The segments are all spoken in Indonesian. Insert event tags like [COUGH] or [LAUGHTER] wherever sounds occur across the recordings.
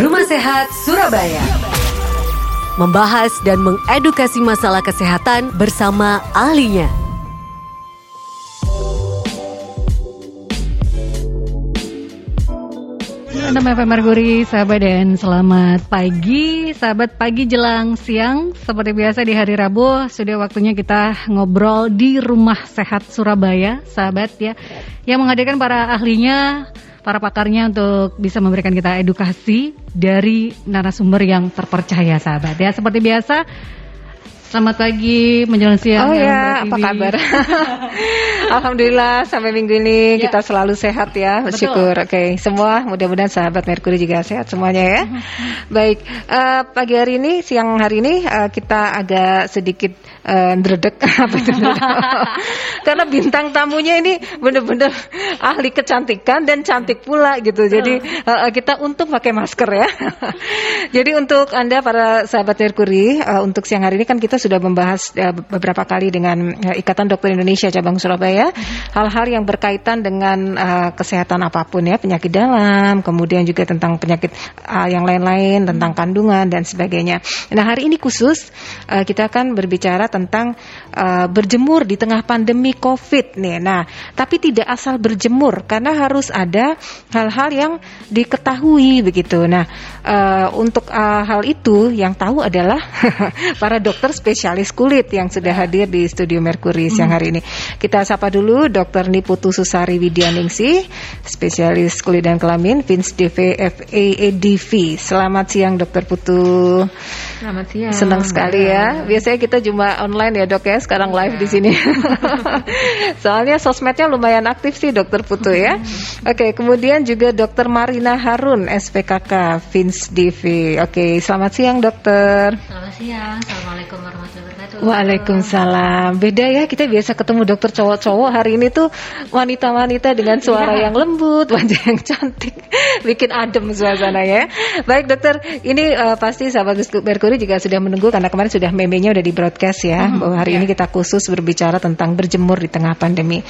Rumah Sehat Surabaya. Membahas dan mengedukasi masalah kesehatan bersama ahlinya. Anda FM Merguri, sahabat dan selamat pagi, sahabat pagi jelang siang. Seperti biasa di hari Rabu, sudah waktunya kita ngobrol di Rumah Sehat Surabaya, sahabat ya. Yang menghadirkan para ahlinya, para pakarnya untuk bisa memberikan kita edukasi dari narasumber yang terpercaya, sahabat ya. Seperti biasa, Selamat pagi, menjelang siang. Oh ya, apa kabar? [LAUGHS] Alhamdulillah sampai minggu ini ya. kita selalu sehat ya, bersyukur. Oke, okay. semua mudah-mudahan sahabat Merkuri juga sehat semuanya ya. [LAUGHS] Baik, uh, pagi hari ini, siang hari ini uh, kita agak sedikit uh, ndredek [LAUGHS] apa itu Karena bintang tamunya ini benar-benar ahli kecantikan dan cantik pula gitu. Jadi uh, kita untung pakai masker ya. [LAUGHS] Jadi untuk Anda para sahabat Merkuri, uh, untuk siang hari ini kan kita sudah membahas uh, beberapa kali dengan uh, Ikatan Dokter Indonesia cabang Surabaya hal-hal yang berkaitan dengan uh, kesehatan apa pun ya penyakit dalam, kemudian juga tentang penyakit uh, yang lain-lain tentang kandungan dan sebagainya. Nah hari ini khusus uh, kita akan berbicara tentang uh, berjemur di tengah pandemi COVID nih. Nah tapi tidak asal berjemur karena harus ada hal-hal yang diketahui begitu. Nah uh, untuk uh, hal itu yang tahu adalah [LAUGHS] para dokter spesialis kulit yang sudah hadir di studio Merkuri siang hari ini. Kita sapa dulu Dr. Niputu Susari Widyaningsi, spesialis kulit dan kelamin, Vince DV FAADV. Selamat siang Dr. Putu. Selamat siang. Senang sekali ya. Biasanya kita cuma online ya dok ya, sekarang live di sini. [LAUGHS] Soalnya sosmednya lumayan aktif sih Dr. Putu ya. [LAUGHS] Oke, kemudian juga Dr. Marina Harun, SPKK Vince DV. Oke, selamat siang dokter. Selamat siang. Assalamualaikum warahmatullahi Waalaikumsalam. Beda ya kita biasa ketemu dokter cowok-cowok hari ini tuh wanita-wanita dengan suara yang lembut, [LAUGHS] wajah yang cantik, bikin adem suasana ya. Baik dokter, ini uh, pasti sahabat Merkuri juga sudah menunggu karena kemarin sudah memenya udah di broadcast ya hmm, bahwa hari ya. ini kita khusus berbicara tentang berjemur di tengah pandemi.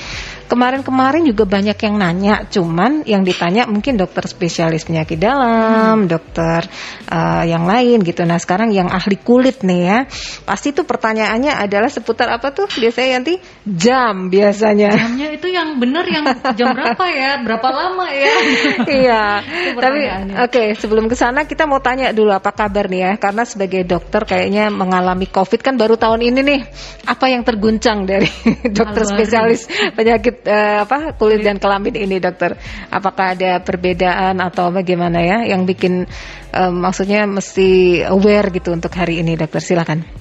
Kemarin-kemarin juga banyak yang nanya, cuman yang ditanya mungkin dokter spesialis penyakit dalam, hmm. dokter uh, yang lain gitu. Nah sekarang yang ahli kulit nih ya, pasti tuh pertanyaan pertanyaannya adalah seputar apa tuh biasanya nanti jam biasanya. Jamnya itu yang benar yang jam berapa ya? Berapa lama ya? iya. Tapi oke, okay, sebelum ke sana kita mau tanya dulu apa kabar nih ya? Karena sebagai dokter kayaknya mengalami Covid kan baru tahun ini nih. Apa yang terguncang dari [LAUGHS] dokter Halo, spesialis penyakit uh, apa kulit dan kelamin ini, dokter? Apakah ada perbedaan atau bagaimana ya yang bikin um, maksudnya mesti aware gitu untuk hari ini, dokter? Silakan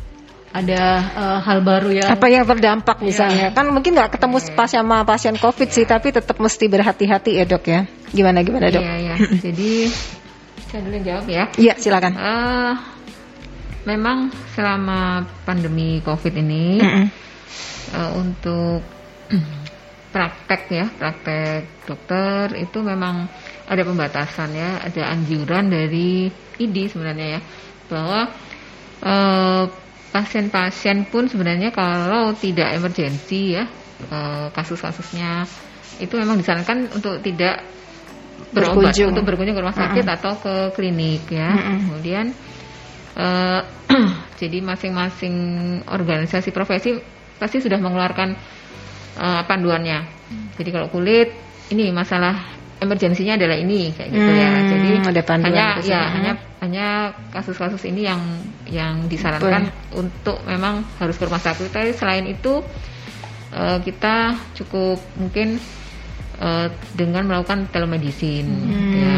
ada uh, hal baru ya. Apa yang berdampak iya. misalnya? Ya. Kan mungkin nggak ketemu pas sama pasien COVID sih, tapi tetap mesti berhati-hati ya dok ya. Gimana gimana dok? Iya iya. [LAUGHS] Jadi saya dulu jawab ya. Iya silakan. Uh, memang selama pandemi COVID ini mm -hmm. uh, untuk [CLEARS THROAT] praktek ya praktek dokter itu memang ada pembatasan ya, ada anjuran dari ID sebenarnya ya bahwa uh, pasien-pasien pun sebenarnya kalau tidak emergensi ya eh, kasus-kasusnya itu memang disarankan untuk tidak berobat berkunjung. untuk berkunjung ke rumah sakit uh -uh. atau ke klinik ya. Uh -uh. Kemudian uh, [CLEARS THROAT] jadi masing-masing organisasi profesi pasti sudah mengeluarkan uh, panduannya. Jadi kalau kulit ini masalah emergensinya adalah ini kayak gitu ya. hmm, ya. Jadi ada hanya ya hanya hanya kasus-kasus ini yang yang disarankan Betul. untuk memang harus ke rumah sakit. Tapi selain itu uh, kita cukup mungkin uh, dengan melakukan telemedicine hmm. ya.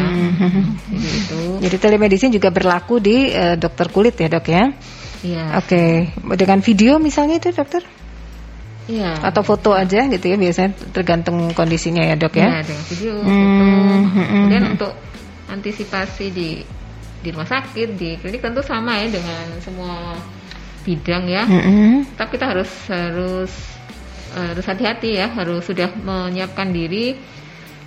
[LAUGHS] Jadi itu. Jadi telemedicine juga berlaku di uh, dokter kulit ya, Dok ya? Iya. Oke, okay. dengan video misalnya itu, Dokter? Iya. Atau foto aja gitu ya biasanya tergantung kondisinya ya dok ya. Iya dengan video, hmm, foto. Hmm, Kemudian hmm. untuk antisipasi di di rumah sakit, di klinik tentu sama ya dengan semua bidang ya. Hmm. hmm. Tapi kita harus harus harus hati-hati ya, harus sudah menyiapkan diri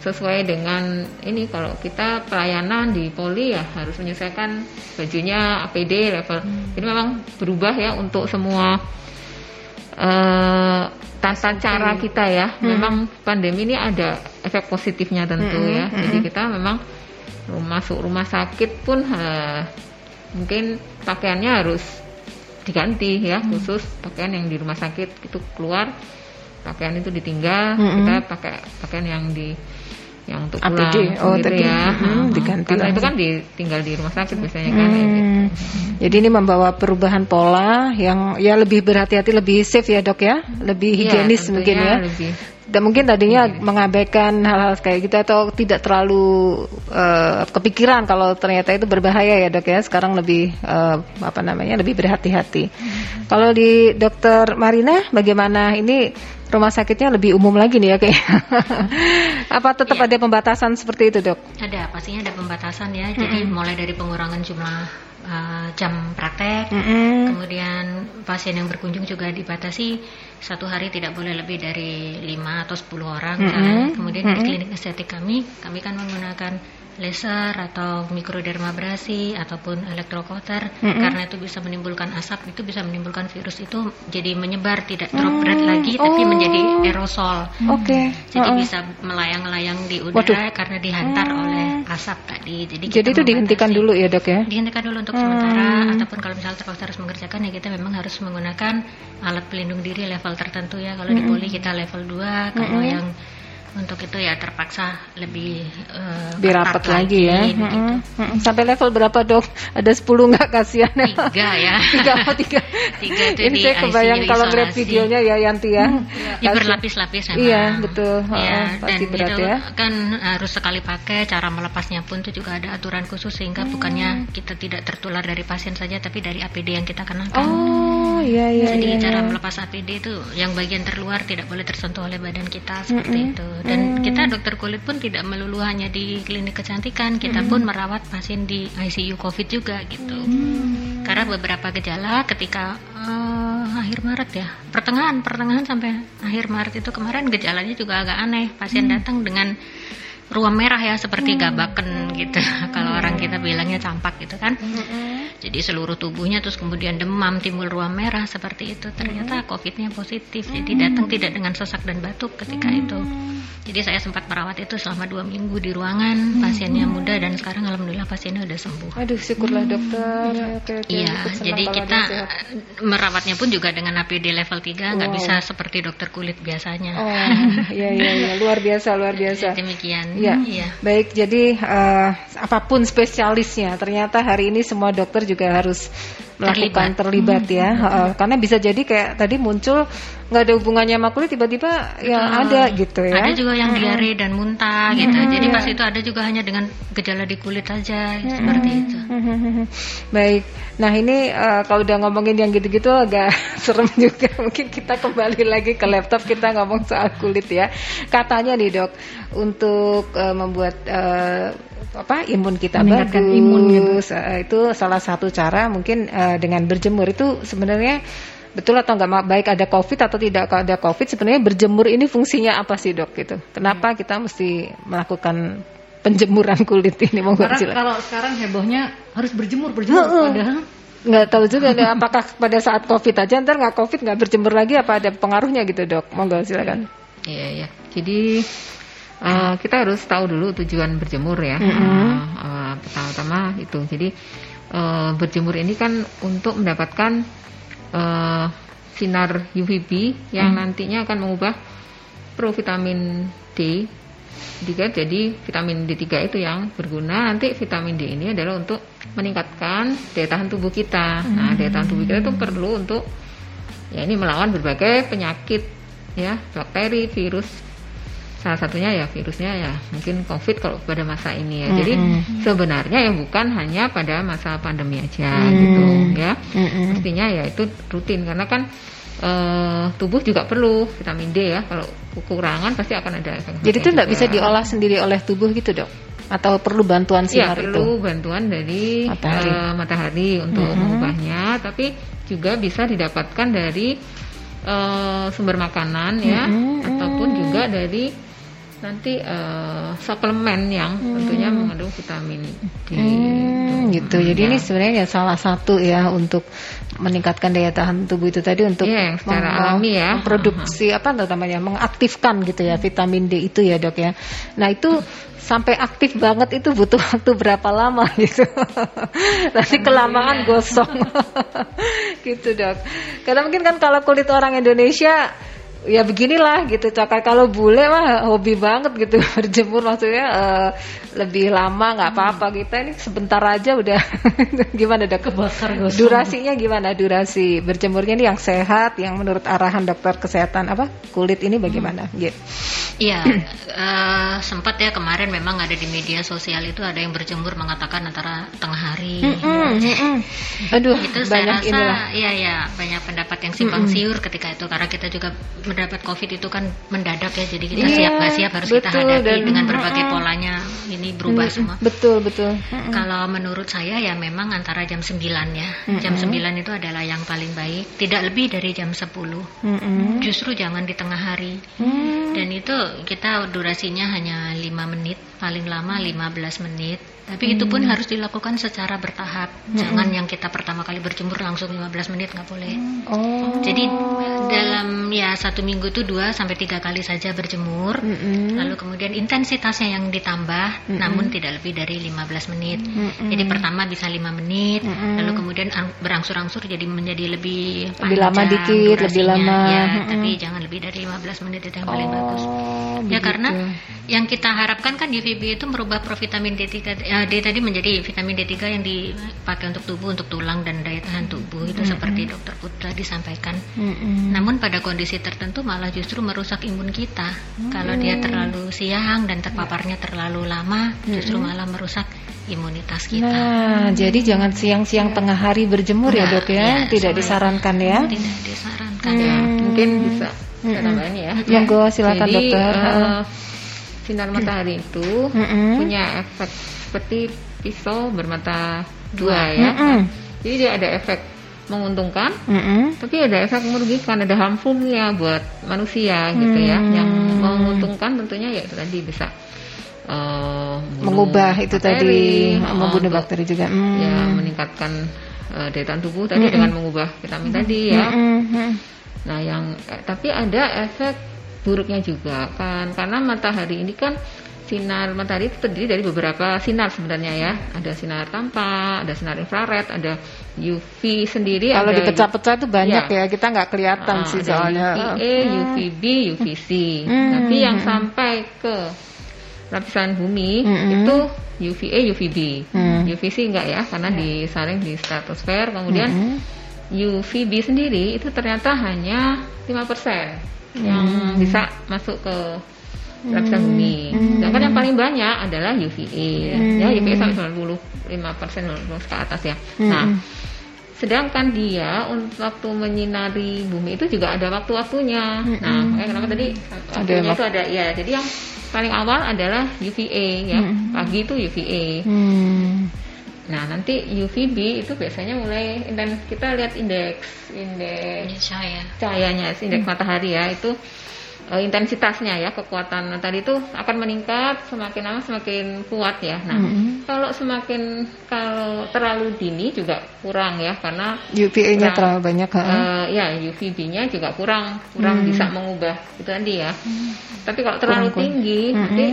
sesuai dengan ini kalau kita pelayanan di poli ya harus menyesuaikan bajunya APD level. Hmm. Jadi memang berubah ya untuk semua uh, tata cara kita ya. Hmm. Memang pandemi ini ada efek positifnya tentu hmm. ya. Hmm. Jadi kita memang masuk rumah sakit pun uh, mungkin pakaiannya harus diganti ya hmm. khusus pakaian yang di rumah sakit itu keluar pakaian itu ditinggal hmm. kita pakai pakaian yang di yang untuk pulang APD. oh, gitu tadi. ya hmm, diganti karena itu kan ditinggal di rumah sakit biasanya kan hmm. gitu. jadi ini membawa perubahan pola yang ya lebih berhati-hati lebih safe ya dok ya lebih iya, higienis ya, mungkin ya lebih dan mungkin tadinya hmm. mengabaikan hal-hal kayak gitu atau tidak terlalu uh, kepikiran kalau ternyata itu berbahaya ya dok ya sekarang lebih uh, apa namanya lebih berhati-hati hmm. kalau di dokter Marina bagaimana ini rumah sakitnya lebih umum lagi nih ya kayak [LAUGHS] apa tetap ya. ada pembatasan seperti itu dok ada pastinya ada pembatasan ya hmm. jadi mulai dari pengurangan jumlah uh, jam praktek hmm. kemudian pasien yang berkunjung juga dibatasi satu hari tidak boleh lebih dari 5 atau 10 orang mm -hmm. kemudian mm -hmm. di klinik estetik kami kami kan menggunakan laser atau mikrodermabrasi ataupun elektrokoter mm -hmm. karena itu bisa menimbulkan asap itu bisa menimbulkan virus itu jadi menyebar tidak droplet mm, lagi oh. tapi menjadi aerosol. Oke. Okay. Jadi -uh. bisa melayang-layang di udara Waduh. karena dihantar mm. oleh asap tadi. Jadi Jadi itu dihentikan dulu ya, Dok ya? Dihentikan dulu untuk mm. sementara ataupun kalau misalnya terpaksa harus mengerjakan ya kita memang harus menggunakan alat pelindung diri level tertentu ya. Kalau mm -hmm. di poli kita level 2, kalau mm -hmm. yang untuk itu ya terpaksa lebih uh, rapat lagi, lagi ya. Mm -hmm. Sampai level berapa dok? Ada 10 nggak kasihan? Tiga ya. [LAUGHS] tiga oh tiga. [LAUGHS] tiga itu Ini saya kebayang ICU kalau ngeliat videonya ya Yanti ya. Ya berlapis-lapis memang. Iya betul. Ya, oh, pasti dan berat itu ya. kan harus sekali pakai. Cara melepasnya pun itu juga ada aturan khusus sehingga hmm. bukannya kita tidak tertular dari pasien saja tapi dari APD yang kita kenakan. Oh iya iya. Jadi iya, cara iya. melepas APD itu yang bagian terluar tidak boleh tersentuh oleh badan kita seperti -hmm. itu dan hmm. kita dokter kulit pun tidak melulu hanya di klinik kecantikan kita hmm. pun merawat pasien di ICU COVID juga gitu hmm. karena beberapa gejala ketika uh, akhir Maret ya pertengahan pertengahan sampai akhir Maret itu kemarin gejalanya juga agak aneh pasien hmm. datang dengan ruam merah ya seperti hmm. gabaken gitu [LAUGHS] kalau orang kita bilangnya campak gitu kan hmm. Jadi seluruh tubuhnya terus kemudian demam timbul ruam merah seperti itu. Ternyata hmm. covidnya positif. Jadi datang tidak dengan sesak dan batuk ketika itu. Jadi saya sempat merawat itu selama dua minggu di ruangan. Pasiennya muda dan sekarang alhamdulillah pasiennya udah sembuh. Aduh syukurlah dokter. Iya jadi kita merawatnya pun juga dengan APD level 3 nggak wow. bisa seperti dokter kulit biasanya. Oh iya iya ya. luar biasa luar biasa. Demikian. Ya, iya. Baik, jadi uh, apa pun spesialisnya, ternyata hari ini semua dokter juga harus melakukan terlibat, terlibat ya, hmm. uh, karena bisa jadi kayak tadi muncul nggak ada hubungannya sama kulit tiba-tiba yang uh, ada gitu ya. Ada juga yang diare dan muntah gitu. Hmm, Jadi ya. pas itu ada juga hanya dengan gejala di kulit saja hmm, seperti itu. Baik. Nah, ini uh, kalau udah ngomongin yang gitu-gitu agak [LAUGHS] serem juga. Mungkin kita kembali lagi ke laptop kita ngomong soal kulit ya. Katanya nih, Dok, untuk uh, membuat uh, apa imun kita bagus. imun gitu. itu salah satu cara mungkin uh, dengan berjemur. Itu sebenarnya betul atau enggak baik ada covid atau tidak ada covid sebenarnya berjemur ini fungsinya apa sih dok gitu? Kenapa hmm. kita mesti melakukan penjemuran [LAUGHS] kulit ini? Mau Karena kalau sekarang hebohnya harus berjemur berjemur. Uh, padahal nggak tahu juga deh [LAUGHS] apakah pada saat covid aja ntar nggak covid nggak berjemur lagi apa ada pengaruhnya gitu dok? Monggo silakan. Iya iya. Jadi uh, kita harus tahu dulu tujuan berjemur ya mm -hmm. uh, uh, pertama-tama itu jadi uh, berjemur ini kan untuk mendapatkan uh, sinar UVB yang hmm. nantinya akan mengubah provitamin D juga jadi vitamin D3 itu yang berguna nanti vitamin D ini adalah untuk meningkatkan daya tahan tubuh kita hmm. nah daya tahan tubuh kita itu perlu untuk ya ini melawan berbagai penyakit ya bakteri virus salah satunya ya virusnya ya mungkin COVID kalau pada masa ini ya. Mm-hmm. Jadi sebenarnya ya bukan hanya pada masa pandemi aja mm-hmm. gitu ya. Mm-hmm. Mestinya ya itu rutin karena kan uh, tubuh juga perlu vitamin D ya. Kalau kekurangan pasti akan ada. Jadi itu tidak bisa diolah sendiri oleh tubuh gitu dok? Atau perlu bantuan iya, sinar ya, perlu bantuan dari matahari, uh, matahari untuk mm-hmm. mengubahnya, tapi juga bisa didapatkan dari uh, sumber makanan ya, mm-hmm. ataupun juga dari nanti uh, suplemen yang hmm. tentunya mengandung vitamin D. Hmm, gitu. gitu. Jadi ya. ini sebenarnya salah satu ya untuk meningkatkan daya tahan tubuh itu tadi untuk ya, secara alami ya memproduksi apa namanya mengaktifkan gitu ya vitamin D itu ya dok ya. Nah itu sampai aktif banget itu butuh [LAUGHS] waktu berapa lama [LAUGHS] gitu. Nanti kelamaan gosong [LAUGHS] gitu dok. Karena mungkin kan kalau kulit orang Indonesia ya beginilah gitu cakar kalau bule mah hobi banget gitu [LAUGHS] berjemur. Maksudnya uh, lebih lama nggak apa-apa. Kita ini sebentar aja udah [LAUGHS] gimana dok? Kebakar gosong. durasinya gimana? Durasi berjemurnya ini yang sehat yang menurut arahan dokter kesehatan apa? Kulit ini bagaimana? Hmm. gitu. Iya, uh, sempat ya kemarin memang ada di media sosial itu ada yang berjemur mengatakan antara tengah hari. Mm -mm, mm -mm. Aduh, itu banyak saya rasa, iya ya banyak pendapat yang simpang siur ketika itu. Karena kita juga mendapat COVID itu kan mendadak ya, jadi kita yeah, siap nggak siap harus betul, kita hadapi dan, dengan berbagai polanya ini berubah mm, semua. Betul betul. Mm -mm. Kalau menurut saya ya memang antara jam 9 ya, mm -mm. jam 9 itu adalah yang paling baik, tidak lebih dari jam 10. Mm -mm. Justru jangan di tengah hari. Mm. Dan itu kita durasinya hanya 5 menit, paling lama 15 menit. Tapi hmm. itu pun hmm. harus dilakukan secara bertahap. Hmm. Jangan yang kita pertama kali berjemur langsung 15 menit nggak boleh. Oh. Jadi dalam ya satu minggu itu dua sampai tiga kali saja berjemur. Hmm. Lalu kemudian intensitasnya yang ditambah, hmm. namun tidak lebih dari 15 menit. Hmm. Jadi pertama bisa 5 menit, hmm. lalu kemudian berangsur-angsur jadi menjadi lebih panjang. Lebih lama dikit, lebih lama. Ya, hmm. tapi jangan lebih dari 15 menit itu yang paling oh, bagus. Ya karena yang kita harapkan kan UVB itu merubah provitamin D3 uh, D tadi menjadi vitamin D3 yang dipakai untuk tubuh untuk tulang dan daya tahan tubuh itu mm -hmm. seperti dokter Putra disampaikan. Mm -hmm. Namun pada kondisi tertentu malah justru merusak imun kita. Mm -hmm. Kalau dia terlalu siang dan terpaparnya terlalu lama, justru mm -hmm. malah merusak imunitas kita. Nah, jadi jangan siang-siang tengah hari berjemur nah, ya dok ya, ya tidak disarankan ya. Tidak disarankan. Hmm. Ya, mungkin bisa saya tambahin ya. Monggo silakan jadi, dokter. Uh, sinar matahari itu mm -hmm. punya efek seperti pisau bermata dua ya. Mm -hmm. Jadi dia ada efek menguntungkan, mm -hmm. tapi ada efek merugikan, ada harmfulnya buat manusia mm. gitu ya. Yang menguntungkan tentunya ya itu tadi bisa uh, mengubah itu tadi, uh, membunuh bakteri juga. Mm. Ya meningkatkan uh, daya tahan tubuh tadi mm -hmm. dengan mengubah vitamin mm -hmm. tadi ya. Mm -hmm. Nah yang eh, tapi ada efek buruknya juga kan karena matahari ini kan sinar matahari itu terdiri dari beberapa sinar sebenarnya ya. Ada sinar tampak, ada sinar infrared, ada UV sendiri. Kalau dipecah-pecah itu banyak ya, ya. kita nggak kelihatan uh, sih soalnya. UVA, UVB, UVC. Hmm. Tapi yang sampai ke lapisan bumi hmm. itu UVA, UVB. Hmm. UVC enggak ya, karena ya. disaring di stratosfer. Kemudian hmm. UVB sendiri itu ternyata hanya 5% yang hmm. bisa masuk ke lapisan hmm. bumi. Sedangkan yang paling banyak adalah UVA. Hmm. Ya, UVA sampai 95 persen ke atas ya. Hmm. Nah, sedangkan dia untuk waktu menyinari bumi itu juga ada waktu-waktunya. Hmm. Nah, makanya kenapa tadi waktunya ada itu ada ya. Jadi yang paling awal adalah UVA ya. Hmm. Pagi itu UVA. Hmm. Nah, nanti UVB itu biasanya mulai dan kita lihat indeks indeks cahaya. Cahayanya, indeks hmm. matahari ya, itu uh, intensitasnya ya kekuatan tadi itu akan meningkat semakin lama semakin kuat ya. Nah, mm-hmm. kalau semakin kalau terlalu dini juga kurang ya karena UVA-nya terlalu banyak kan? Uh, ya UVB-nya juga kurang kurang mm-hmm. bisa mengubah itu tadi ya. Mm-hmm. Tapi kalau terlalu kurang, tinggi mm-hmm. nanti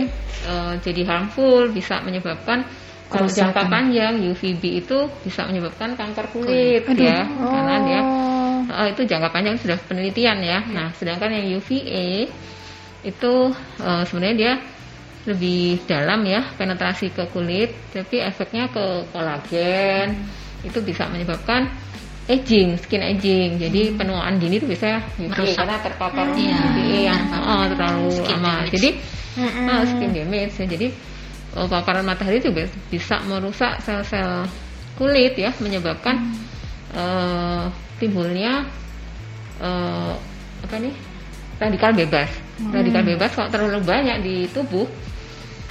uh, jadi harmful bisa menyebabkan kalau jangka panjang UVB itu bisa menyebabkan kanker kulit Aduh. ya oh. karena dia uh, itu jangka panjang sudah penelitian ya. Nah, sedangkan yang UVA itu uh, sebenarnya dia lebih dalam ya penetrasi ke kulit, tapi efeknya ke kolagen itu bisa menyebabkan aging, skin aging. Jadi hmm. penuaan dini itu bisa UVA karena terpapar hmm. UVA yang oh, terlalu lama. Jadi hmm. oh, skin damage ya. Jadi paparan matahari itu bisa merusak sel-sel kulit ya, menyebabkan hmm. uh, timbulnya uh, apa nih radikal bebas. Hmm. Radikal bebas kalau terlalu banyak di tubuh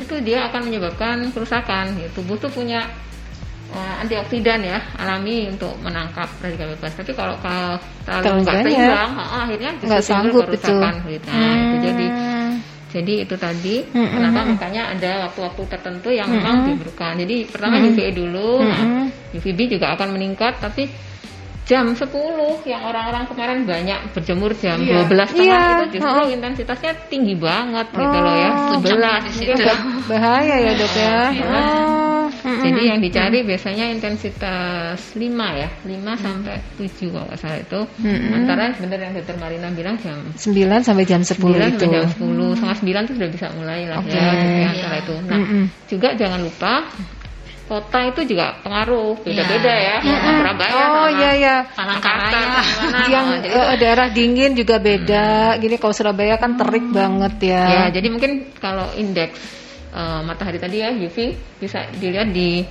itu dia akan menyebabkan kerusakan. Ya, tubuh tuh punya uh, antioksidan ya alami untuk menangkap radikal bebas. Tapi kalau kalau terlalu nggak seimbang, akhirnya nggak sanggup kerusakan. Gitu. Nah, hmm. itu jadi jadi itu tadi hmm, kenapa makanya ada waktu-waktu tertentu yang hmm, memang diperlukan. Jadi pertama hmm. UVA dulu, hmm. nah, UVB juga akan meningkat tapi jam 10 yang orang-orang kemarin banyak berjemur jam Iya. 12 setengah Iya, itu justru oh. intensitasnya tinggi banget gitu loh ya. Oh, 11 puncaknya di gitu. Bahaya ya dok ya. Iya. Oh, mm-mm. Jadi yang dicari biasanya intensitas 5 ya, 5 sampai 7 kalau nggak salah itu. Mm-mm. Antara benar yang dokter Marina bilang jam 9 sampai jam 10 9 itu. sampai jam 10, setengah 9 itu sudah bisa mulai lah Oke. ya, gitu ya, antara itu. Nah, Mm-mm. juga jangan lupa kota itu juga pengaruh, beda-beda ya. Ya. Sama Surabaya Oh sama iya ya. Palangkaraya. Yang jadi eh, daerah dingin juga beda. Gini kalau Surabaya kan terik banget ya. Ya, jadi mungkin kalau indeks eh, matahari tadi ya UV bisa dilihat di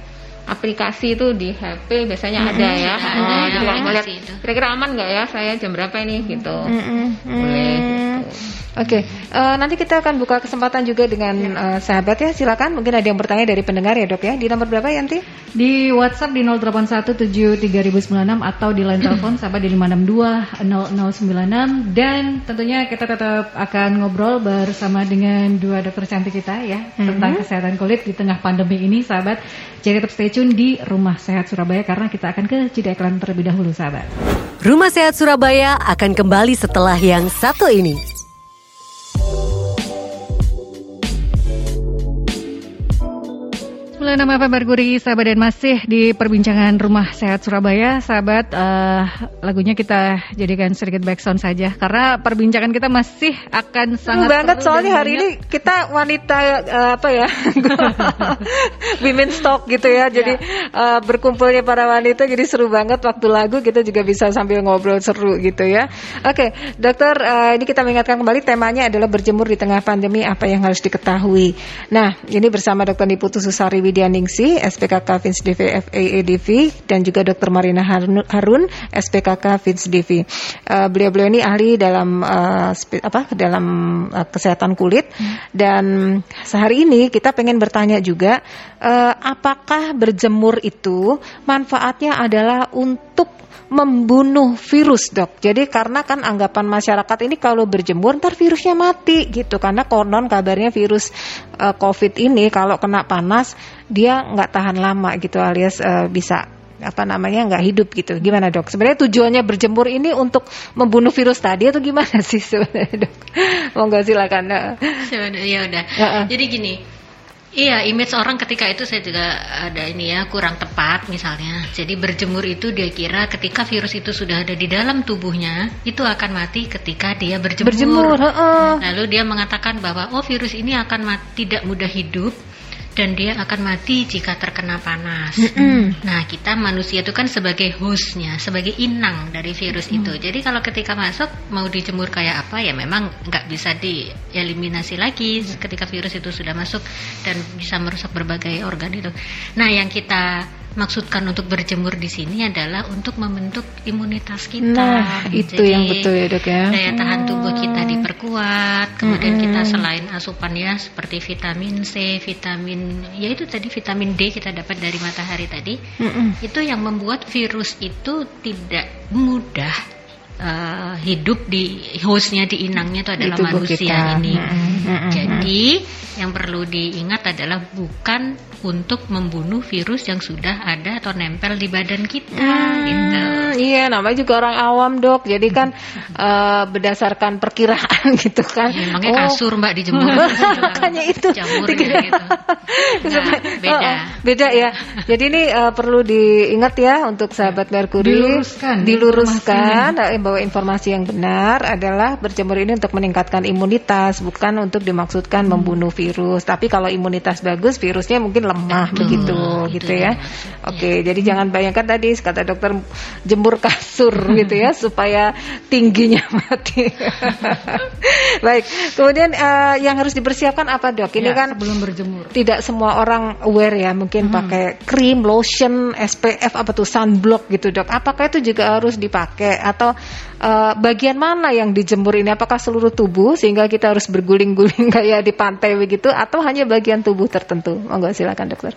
aplikasi itu di HP biasanya ada ya. Ada, Oh, ada jadi kalau itu. kira-kira aman nggak ya saya jam berapa ini gitu. Mm-mm. Boleh Mm. gitu. Oke, eh, nanti kita akan buka kesempatan juga dengan eh, sahabat ya. Silakan, mungkin ada yang bertanya dari pendengar ya dok ya. Di nomor berapa Yanti? Di WhatsApp di 08173096 atau di line telepon sahabat di 5620096 dan tentunya kita tetap akan ngobrol bersama dengan dua dokter cantik kita ya tentang kesehatan kulit di tengah pandemi ini sahabat. Jadi tetap stay tune di Rumah Sehat Surabaya karena kita akan ke jeda iklan terlebih dahulu sahabat. Rumah Sehat Surabaya akan kembali setelah yang satu ini. Nama FM Merkuri, sahabat dan masih di perbincangan Rumah Sehat Surabaya, sahabat. eh, lagunya kita jadikan sedikit backsound saja. Karena perbincangan kita masih akan sangat banget seru soalnya hari ini kita wanita eh, apa ya [LAUGHS] women stock gitu ya. Jadi eh, berkumpulnya para wanita jadi seru banget. Waktu lagu kita juga bisa sambil ngobrol seru gitu ya. Oke dokter eh, ini kita mengingatkan kembali temanya adalah berjemur di tengah pandemi apa yang harus diketahui? Nah ini bersama dokter Niputu Susari Widyaningsi SPKK Fins DV FAADV dan juga dokter Marina Harun, SPKK Fins DV Eh, beliau-beliau ini ahli dalam spe- apa dalam eh, kesehatan kulit. Dan sehari ini kita pengen bertanya juga eh, apakah berjemur itu manfaatnya adalah untuk membunuh virus dok. Jadi karena kan anggapan masyarakat ini kalau berjemur ntar virusnya mati gitu. Karena konon kabarnya virus eh, COVID ini kalau kena panas dia nggak tahan lama gitu alias eh, bisa apa namanya nggak hidup gitu. Gimana dok? Sebenarnya tujuannya berjemur ini untuk membunuh virus tadi atau gimana [LAUGHS] sih sebenarnya dok? Monggo silakan. eh. Sebenarnya ya udah. Heeh. Jadi gini, iya image orang ketika itu saya juga ada ini ya kurang tepat misalnya. Jadi berjemur itu dia kira ketika virus itu sudah ada di dalam tubuhnya itu akan mati ketika dia berjemur. Berjemur, heeh. Lalu dia mengatakan bahwa oh virus ini akan mati, tidak mudah hidup dan dia akan mati jika terkena panas. Nah kita manusia itu kan sebagai hostnya, sebagai inang dari virus itu. Jadi kalau ketika masuk mau dijemur kayak apa ya memang nggak bisa dieliminasi lagi ketika virus itu sudah masuk dan bisa merusak berbagai organ itu. Nah yang kita maksudkan untuk berjemur di sini adalah untuk membentuk imunitas kita. Nah, itu Jadi, yang betul ya, Dok, ya. Daya tahan tubuh kita diperkuat, kemudian Mm-mm. kita selain asupan ya seperti vitamin C, vitamin ya itu tadi vitamin D kita dapat dari matahari tadi. Mm-mm. Itu yang membuat virus itu tidak mudah eh, hidup di hostnya di inangnya itu adalah manusia kita. ini. Mm-mm, mm-mm, Jadi yang perlu diingat adalah bukan untuk membunuh virus yang sudah ada atau nempel di badan kita gitu. Hmm, iya, namanya juga orang awam dok. Jadi kan [LAUGHS] eh, berdasarkan perkiraan [LAUGHS] gitu kan. Ya, emangnya Oh, kasur mbak dijemur [LAUGHS] Makanya itu. Dikira- gitu nah, beda Oh, oh, beda ya. Jadi ini eh, perlu diingat ya untuk sahabat Merkuri. Diluruskan Diluruskan eh, bahwa informasi yang benar adalah berjemur ini untuk meningkatkan imunitas, bukan untuk dimaksudkan Hmm. membunuh virus. Tapi kalau imunitas bagus, virusnya mungkin lemah Betul, begitu, itu gitu ya. Oke, jadi jangan bayangkan tadi kata dokter jemur kasur gitu ya supaya tingginya [LAUGHS] mati. Baik, kemudian eh, yang harus dipersiapkan apa dok? Ini Ya, kan sebelum berjemur. tidak semua orang aware ya, mungkin pakai krim, lotion, SPF apa tuh sunblock gitu dok. Apakah itu juga harus dipakai atau uh, bagian mana yang dijemur ini? Apakah seluruh tubuh sehingga kita harus berguling-guling [LAUGHS] kayak di pantai begitu atau hanya bagian tubuh tertentu? Monggo silakan dokter.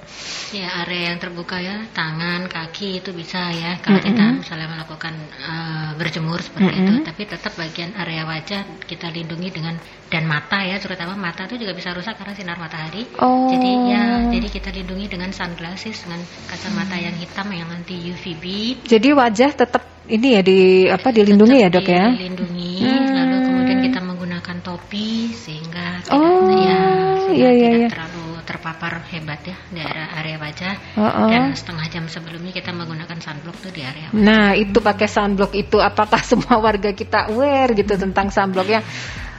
Ya area yang terbuka ya tangan, kaki itu bisa ya kalau mm -hmm. kita misalnya melakukan uh, berjemur seperti mm -hmm. itu. Tapi tetap bagian area wajah kita lindungi dengan dan mata ya terutama mata itu juga bisa rusak karena sinar matahari. Oh. Jadi ya jadi kita lindungi dengan sunglasses dengan kacamata yang hitam yang anti UVB. Jadi wajah tetap ini ya di apa dilindungi tetap ya dok ya? Dilindungi. Hmm. Lalu kemudian kita menggunakan topi sehingga tidak oh, ya sehingga iya, iya, tidak iya. terlalu terpapar hebat ya di area area wajah uh -uh. dan setengah jam sebelumnya kita menggunakan sunblock tuh di area wajah. Nah itu pakai sunblock itu apakah [LAUGHS] semua warga kita aware gitu tentang sunblock ya?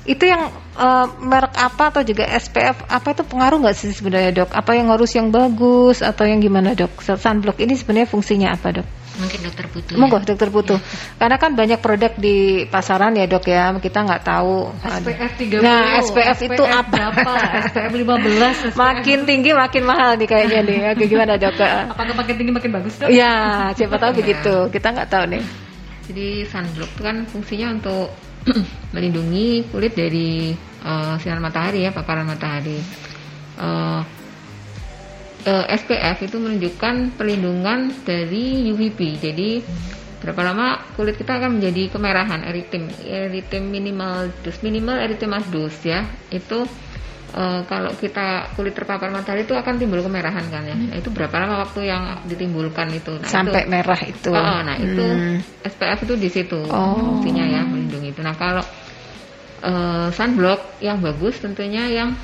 itu yang uh, merek apa atau juga SPF apa itu pengaruh nggak sih sebenarnya dok? Apa yang harus yang bagus atau yang gimana dok? Sunblock ini sebenarnya fungsinya apa dok? Mungkin dokter butuh. Monggo ya? dokter butuh. Ya. Karena kan banyak produk di pasaran ya dok ya, kita nggak tahu. SPF 30. Nah SPF, SPF itu apa? Berapa? SPF 15. SPF. Makin tinggi makin mahal nih kayaknya nih. Oke, gimana dok? [LAUGHS] Apakah makin tinggi makin bagus dok? Ya siapa tahu begitu. Kita nggak tahu nih. Jadi sunblock itu kan fungsinya untuk [CLEARS THROAT] melindungi kulit dari uh, sinar matahari ya paparan matahari. Uh, uh, SPF itu menunjukkan perlindungan dari UVB. Jadi berapa lama kulit kita akan menjadi kemerahan eritem eritem minimal dus minimal erythematous dus ya itu uh, kalau kita kulit terpapar matahari itu akan timbul kemerahan kan ya nah, itu berapa lama waktu yang ditimbulkan itu nah, sampai itu, merah itu uh, nah itu hmm. SPF itu di situ oh. fungsinya ya melindungi itu nah kalau uh, sunblock yang bagus tentunya yang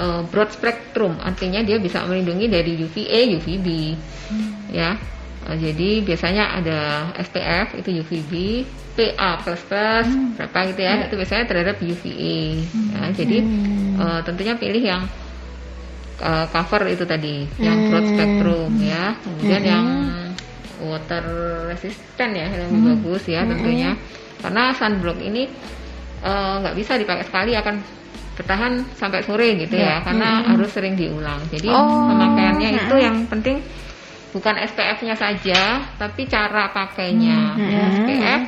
uh, broad spectrum artinya dia bisa melindungi dari UVA, UVB hmm. ya uh, jadi biasanya ada SPF itu UVB PA plus plus hmm. berapa gitu ya yeah. itu biasanya terhadap UVA hmm. ya, jadi uh, tentunya pilih yang uh, cover itu tadi hmm. yang broad spectrum ya kemudian hmm. yang water resistant ya yang hmm. bagus ya tentunya hmm. karena sunblock ini nggak uh, bisa dipakai sekali akan bertahan sampai sore gitu ya, ya karena hmm. harus sering diulang. Jadi oh. pemakaiannya hmm. itu yang penting bukan SPF-nya saja, tapi cara pakainya. Hmm. Ya, SPF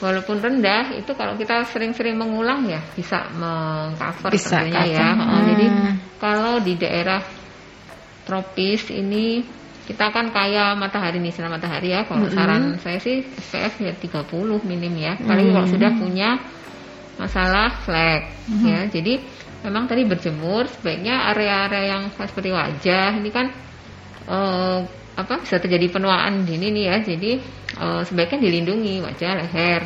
walaupun rendah itu kalau kita sering-sering mengulang ya bisa mengcover bisa tentunya ya. Hmm. Jadi kalau di daerah tropis ini kita kan kaya matahari nih sinar matahari ya. Kalau -hmm. saran saya sih SPF ya 30 minim ya. Paling -hmm. kalau sudah punya masalah flek mm-hmm. ya. Jadi memang tadi berjemur sebaiknya area-area yang seperti wajah ini kan uh, apa bisa terjadi penuaan dini nih ya. Jadi uh, sebaiknya dilindungi wajah, leher.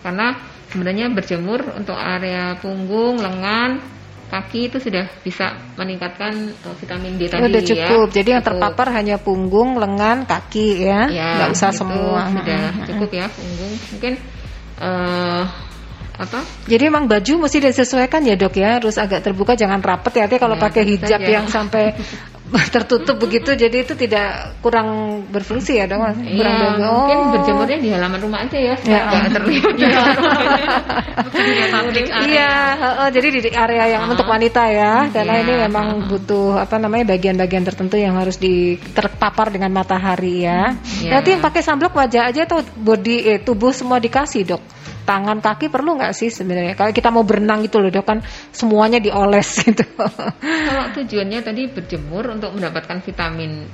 Karena sebenarnya berjemur untuk area punggung, lengan, kaki itu sudah bisa meningkatkan uh, vitamin D tadi Udah ya. cukup. Ya. Jadi yang terpapar hanya punggung, lengan, kaki ya. ya Nggak usah gitu, semua. Sudah cukup ya punggung. Mungkin uh, apa? Jadi emang baju mesti disesuaikan ya dok ya, harus agak terbuka, jangan rapet ya. Artinya kalau ya, pakai hijab ya. yang sampai [LAUGHS] tertutup begitu, jadi itu tidak kurang berfungsi ya dok? Iya, oh. mungkin berjemurnya di halaman rumah aja ya, ya. terlihat. Ya. [LAUGHS] Iya, oh, jadi di area yang uh untuk wanita ya, karena ya. ini memang butuh apa namanya bagian-bagian tertentu yang harus di terpapar dengan matahari ya. ya. Nanti yang pakai sunblock wajah aja atau body eh, tubuh semua dikasih dok? Tangan kaki perlu nggak sih sebenarnya? Kalau kita mau berenang gitu loh dok kan semuanya dioles [LAUGHS] gitu. Kalau tujuannya tadi berjemur untuk mendapatkan vitamin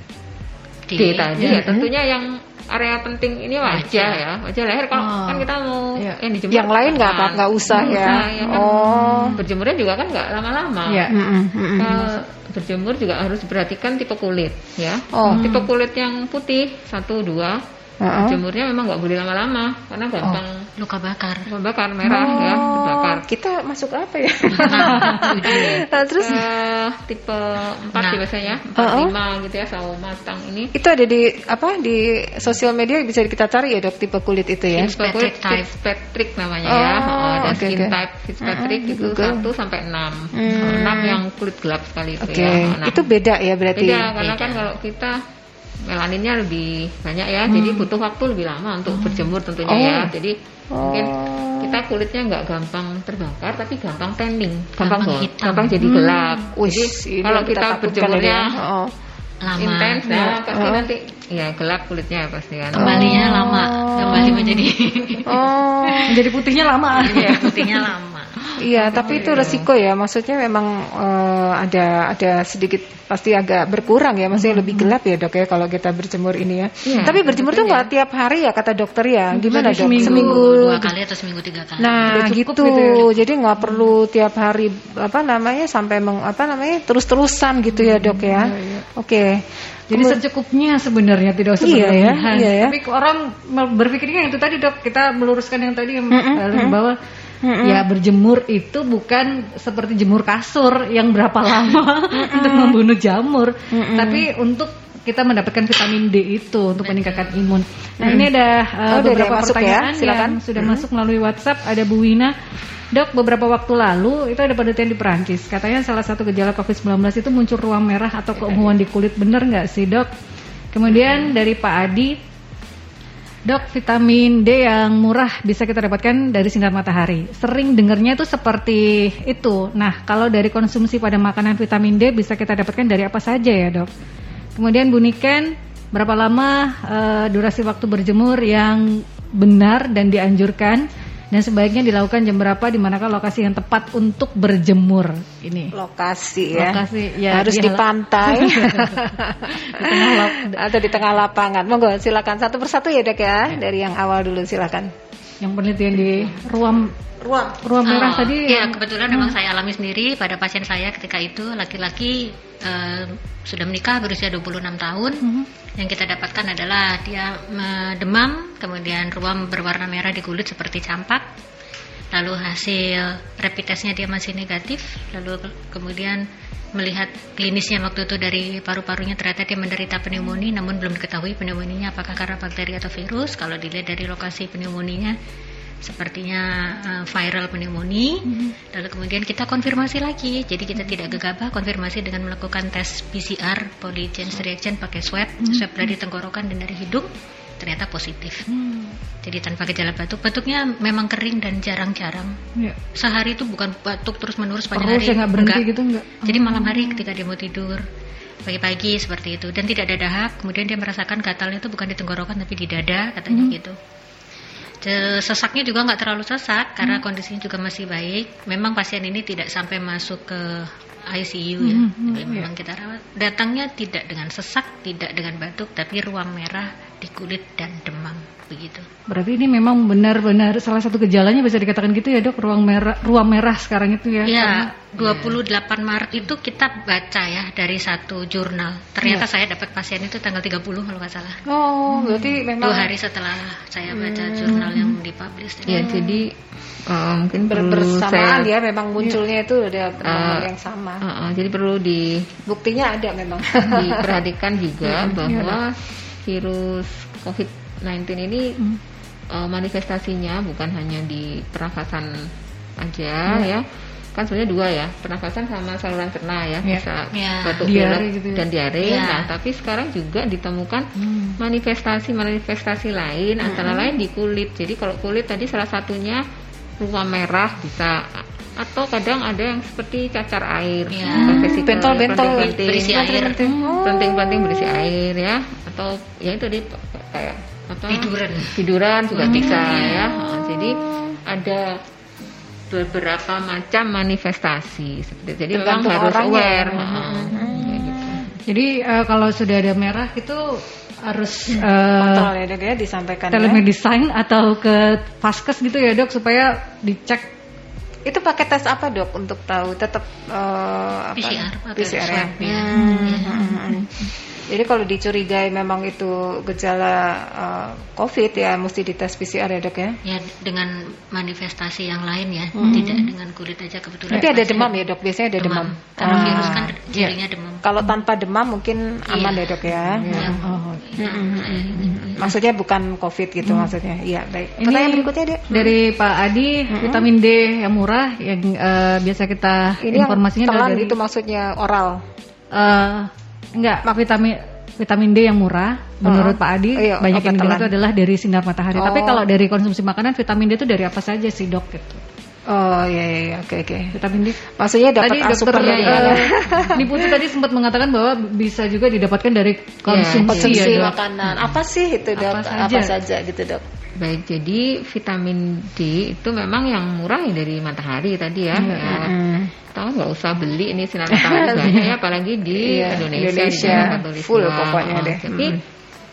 D, D tadi ya, ya tentunya yang area penting ini wajah ya wajah leher kalau oh. kan kita mau ya. yang dijemur yang lain nggak apa nggak usah ya, ya kan? Oh. Berjemurnya juga kan nggak lama-lama. Ya. mm -mm. Kalau berjemur juga harus diperhatikan tipe kulit ya. Oh. tipe kulit yang putih satu dua Uh-huh. Jemurnya memang nggak boleh lama-lama karena gampang oh, luka bakar. Luka bakar merah oh, ya, terbakar. Kita masuk apa ya? [LAUGHS] nah, terus uh, tipe 4 nah. biasanya, 4 uh-huh. 5 gitu ya, sawo matang ini. Itu ada di apa di sosial media bisa kita cari ya, Dok, tipe kulit itu ya. Tipe kulit Fitzpatrick namanya oh, ya. Oh, ada okay, skin okay. type Fitzpatrick uh-huh, itu Google. 1 sampai 6. Hmm. 6 yang kulit gelap sekali itu okay. ya. 6. Itu beda ya berarti. Beda karena beda. kan kalau kita melaninnya lebih banyak ya, hmm. jadi butuh waktu lebih lama untuk hmm. berjemur tentunya ya. oh. ya. Jadi oh. mungkin kita kulitnya nggak gampang terbakar, tapi gampang tanning, gampang gampang, gampang jadi gelap. Hmm. Jadi kalau kita, kita berjemurnya ya. oh. lama. intens Ya. nah pasti Oh. nanti ya gelap kulitnya pasti kan Kembalinya lama, kembali menjadi [LAUGHS] Oh, [LAUGHS] Menjadi putihnya lama. Iya, putihnya lama. Iya, tapi itu resiko ya. Maksudnya memang eh, ada ada sedikit pasti agak berkurang ya. Maksudnya lebih gelap ya dok ya kalau kita berjemur ini ya. Iya, tapi berjemur tuh nggak tiap hari ya kata dokter ya. Gimana dok? seminggu. dua kali atau seminggu tiga kali. Nah gitu, gitu jadi nggak perlu tiap hari apa namanya sampai meng, apa namanya terus-terusan gitu ya dok ya. Oke. Jadi secukupnya sebenarnya tidak usah Iya ya, iya ya. Tapi orang berpikirnya itu tadi dok kita meluruskan yang tadi yang eh, bahwa ya berjemur itu bukan seperti jemur kasur yang berapa lama untuk membunuh jamur, tapi untuk kita mendapatkan vitamin D itu untuk meningkatkan imun. Nah ini ada eh, Oh, ada beberapa yang masuk ya, pertanyaan silakan. yang sudah masuk melalui WhatsApp. Ada Bu Wina. Dok, beberapa waktu lalu itu ada penelitian di Perancis. Katanya salah satu gejala COVID-19 itu muncul ruam merah atau keunguan di kulit. Bener nggak sih dok? Kemudian dari Pak Adi, dok vitamin D yang murah bisa kita dapatkan dari sinar matahari. Sering dengernya itu seperti itu. Nah, kalau dari konsumsi pada makanan vitamin D bisa kita dapatkan dari apa saja ya dok? Kemudian Bu Niken, berapa lama eh, durasi waktu berjemur yang benar dan dianjurkan? Dan sebaiknya dilakukan jam berapa di manakah lokasi yang tepat untuk berjemur ini? Lokasi ya. Lokasi, ya, harus di pantai [LAUGHS] Di tengah lap- atau di tengah lapangan. Monggo silakan satu persatu ya dok ya. Dari yang awal dulu silakan. Yang penelitian di ruam Ruang. ruam merah Oh, tadi. Iya, kebetulan memang saya alami sendiri pada pasien saya ketika itu laki-laki eh, sudah menikah berusia 26 tahun. Yang kita dapatkan adalah dia eh, demam, kemudian ruam berwarna merah di kulit seperti campak. Lalu hasil rapid testnya dia masih negatif, lalu ke- kemudian melihat klinisnya waktu itu dari paru-parunya ternyata dia menderita pneumonia namun belum diketahui pneumonia apakah karena bakteri atau virus. Kalau dilihat dari lokasi pneumoninya sepertinya uh, viral pneumonia lalu kemudian kita konfirmasi lagi. Jadi kita tidak gegabah konfirmasi dengan melakukan tes PCR polygen reaction pakai swab. Swab dari tenggorokan dan dari hidung ternyata positif jadi tanpa gejala batuk batuknya memang kering dan jarang-jarang Ya. sehari itu bukan batuk terus menerus pada hari ya nggak berhenti enggak. gitu enggak? jadi malam hari ketika dia mau tidur pagi-pagi seperti itu dan tidak ada dahak kemudian dia merasakan gatalnya itu bukan di tenggorokan tapi di dada katanya gitu Ce- Sesaknya juga nggak terlalu sesak karena kondisinya juga masih baik. Memang pasien ini tidak sampai masuk ke ICU ya. Jadi memang kita rawat. Datangnya tidak dengan sesak, tidak dengan batuk, tapi ruam merah di kulit dan demam begitu. Berarti ini memang benar-benar salah satu gejalanya bisa dikatakan gitu ya dok ruang merah ruam merah sekarang itu ya. Ya, Karena- 28 Maret itu kita baca ya dari satu jurnal. Ternyata saya dapat pasien itu tanggal 30 kalau nggak salah. Oh, berarti memang Dua hari setelah saya baca jurnal yang dipublish. ya jadi eh, mungkin ber- bersamaan saya ya memang munculnya itu udah momen Eh, yang sama. Eh, eh, jadi perlu di Buktinya ada memang. diperhatikan juga bahwa virus COVID-19 ini eh, manifestasinya bukan hanya di pernafasan aja ya. Kan sebenarnya dua ya, pernafasan sama saluran cerna ya, Ya. bisa Ya. batuk pilek gitu ya. dan diare. Ya. Nah, tapi sekarang juga ditemukan manifestasi-manifestasi lain antara lain di kulit. Jadi kalau kulit tadi salah satunya ruam merah bisa atau kadang ada yang seperti cacar air, Ya. Bentol-bentol berisi air. Penting-penting berisi air ya atau ya itu di kayak apa Tiduran. tiduran juga bisa ya Nah, jadi ada beberapa macam manifestasi seperti itu. jadi memang harus orangnya aware ya. Nah, kayak gitu. Jadi eh, kalau sudah ada merah itu harus eh, Kontrol ya dok ya disampaikan ya. telemedicine atau ke vaskes gitu ya dok supaya dicek Itu pakai tes apa dok untuk tahu tetap eh, apa? PCR, PCR ya. ya. Hmm, hmm, hmm. Jadi kalau dicurigai memang itu gejala eh, COVID ya mesti dites PCR ya dok ya. Ya dengan manifestasi yang lain ya, tidak dengan kulit aja kebetulan. Tapi ada demam ya dok, biasanya ada demam. Karena Ah. virus kan cirinya demam. Kalau tanpa demam mungkin aman Iya. ya dok ya. Ya, Oh, ya, saya ingat. Maksudnya bukan COVID gitu maksudnya. Iya baik. Ini Pertanyaan berikutnya dek. dari Pak Adi vitamin D yang murah yang eh, biasa kita Ini informasinya yang telan dari itu maksudnya oral. eh, enggak vitamin vitamin D yang murah menurut Oh. Pak Adi Iya, banyak yang bilang itu adalah dari sinar matahari. Tapi Oh. kalau dari konsumsi makanan vitamin D itu dari apa saja sih dok gitu? Oh iya iya, iya. oke oke. Vitamin D. Maksudnya dapat Tadi dokter asupan dari uh, mana? Niputu tadi sempat mengatakan bahwa bisa juga didapatkan dari konsumsi, Konsumsi ya, Dok. makanan. Apa sih itu dok? Apa Apa saja? saja, gitu dok? Baik, jadi vitamin D itu memang yang murah ya dari matahari tadi ya. Iya, ya Mm. Tahu nggak usah beli ini sinar matahari banyak ya, [LAUGHS] apalagi di Iya, Indonesia, Indonesia, di full pokoknya deh. Tapi Mm.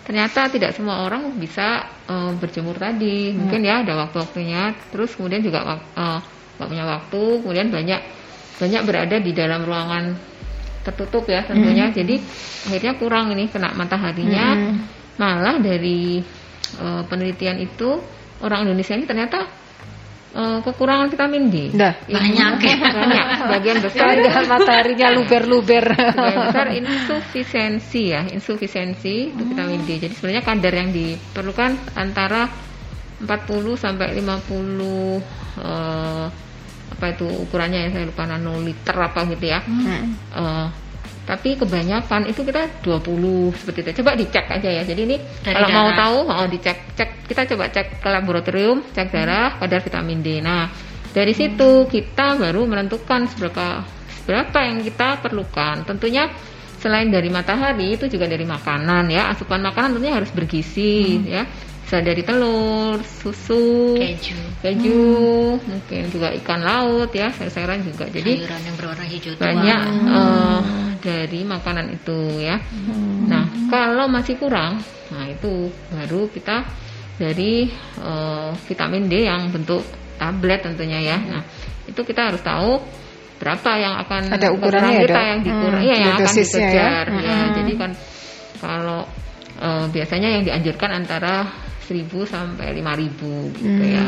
ternyata tidak semua orang bisa eh, berjemur tadi. Mungkin ya ada waktu-waktunya. Terus kemudian juga nggak punya waktu. Kemudian banyak banyak berada di dalam ruangan tertutup ya tentunya. Jadi akhirnya kurang ini kena mataharinya. Malah dari eh, penelitian itu orang Indonesia ini ternyata eh, kekurangan vitamin D. Dah. Banyak ya. Banyak. [LAUGHS] Sebagian besar Ada mataharinya luber-luber. Sebagian besar insufisiensi ya, insufisiensi untuk vitamin D. Jadi sebenarnya kadar yang diperlukan antara 40 sampai 50 eh, apa itu ukurannya ya saya lupa nanoliter apa gitu ya. Eh, tapi kebanyakan itu kita 20 seperti itu. Coba dicek aja ya. Jadi ini Dari kalau mau darah. tahu, oh dicek cek kita coba cek ke laboratorium, cek darah kadar vitamin D. Nah, dari situ kita baru menentukan seberapa seberapa yang kita perlukan. Tentunya selain dari matahari itu juga dari makanan ya. Asupan makanan tentunya harus bergizi ya. Bisa dari telur, susu, keju keju, mungkin juga ikan laut ya, sayur-sayuran juga. Jadi sayuran yang berwarna hijau tua banyak eh, dari makanan itu ya. Nah, kalau masih kurang, nah itu baru kita dari eh, vitamin D yang bentuk tablet tentunya ya. Nah, itu kita harus tahu berapa yang akan Ada ukurannya ya, kita yang dikurang, Hmm, iya yang ada akan dosisnya ya. dikejar ya. Hmm. Jadi kan kalau eh, biasanya yang dianjurkan antara 1000 sampai 5000 gitu ya.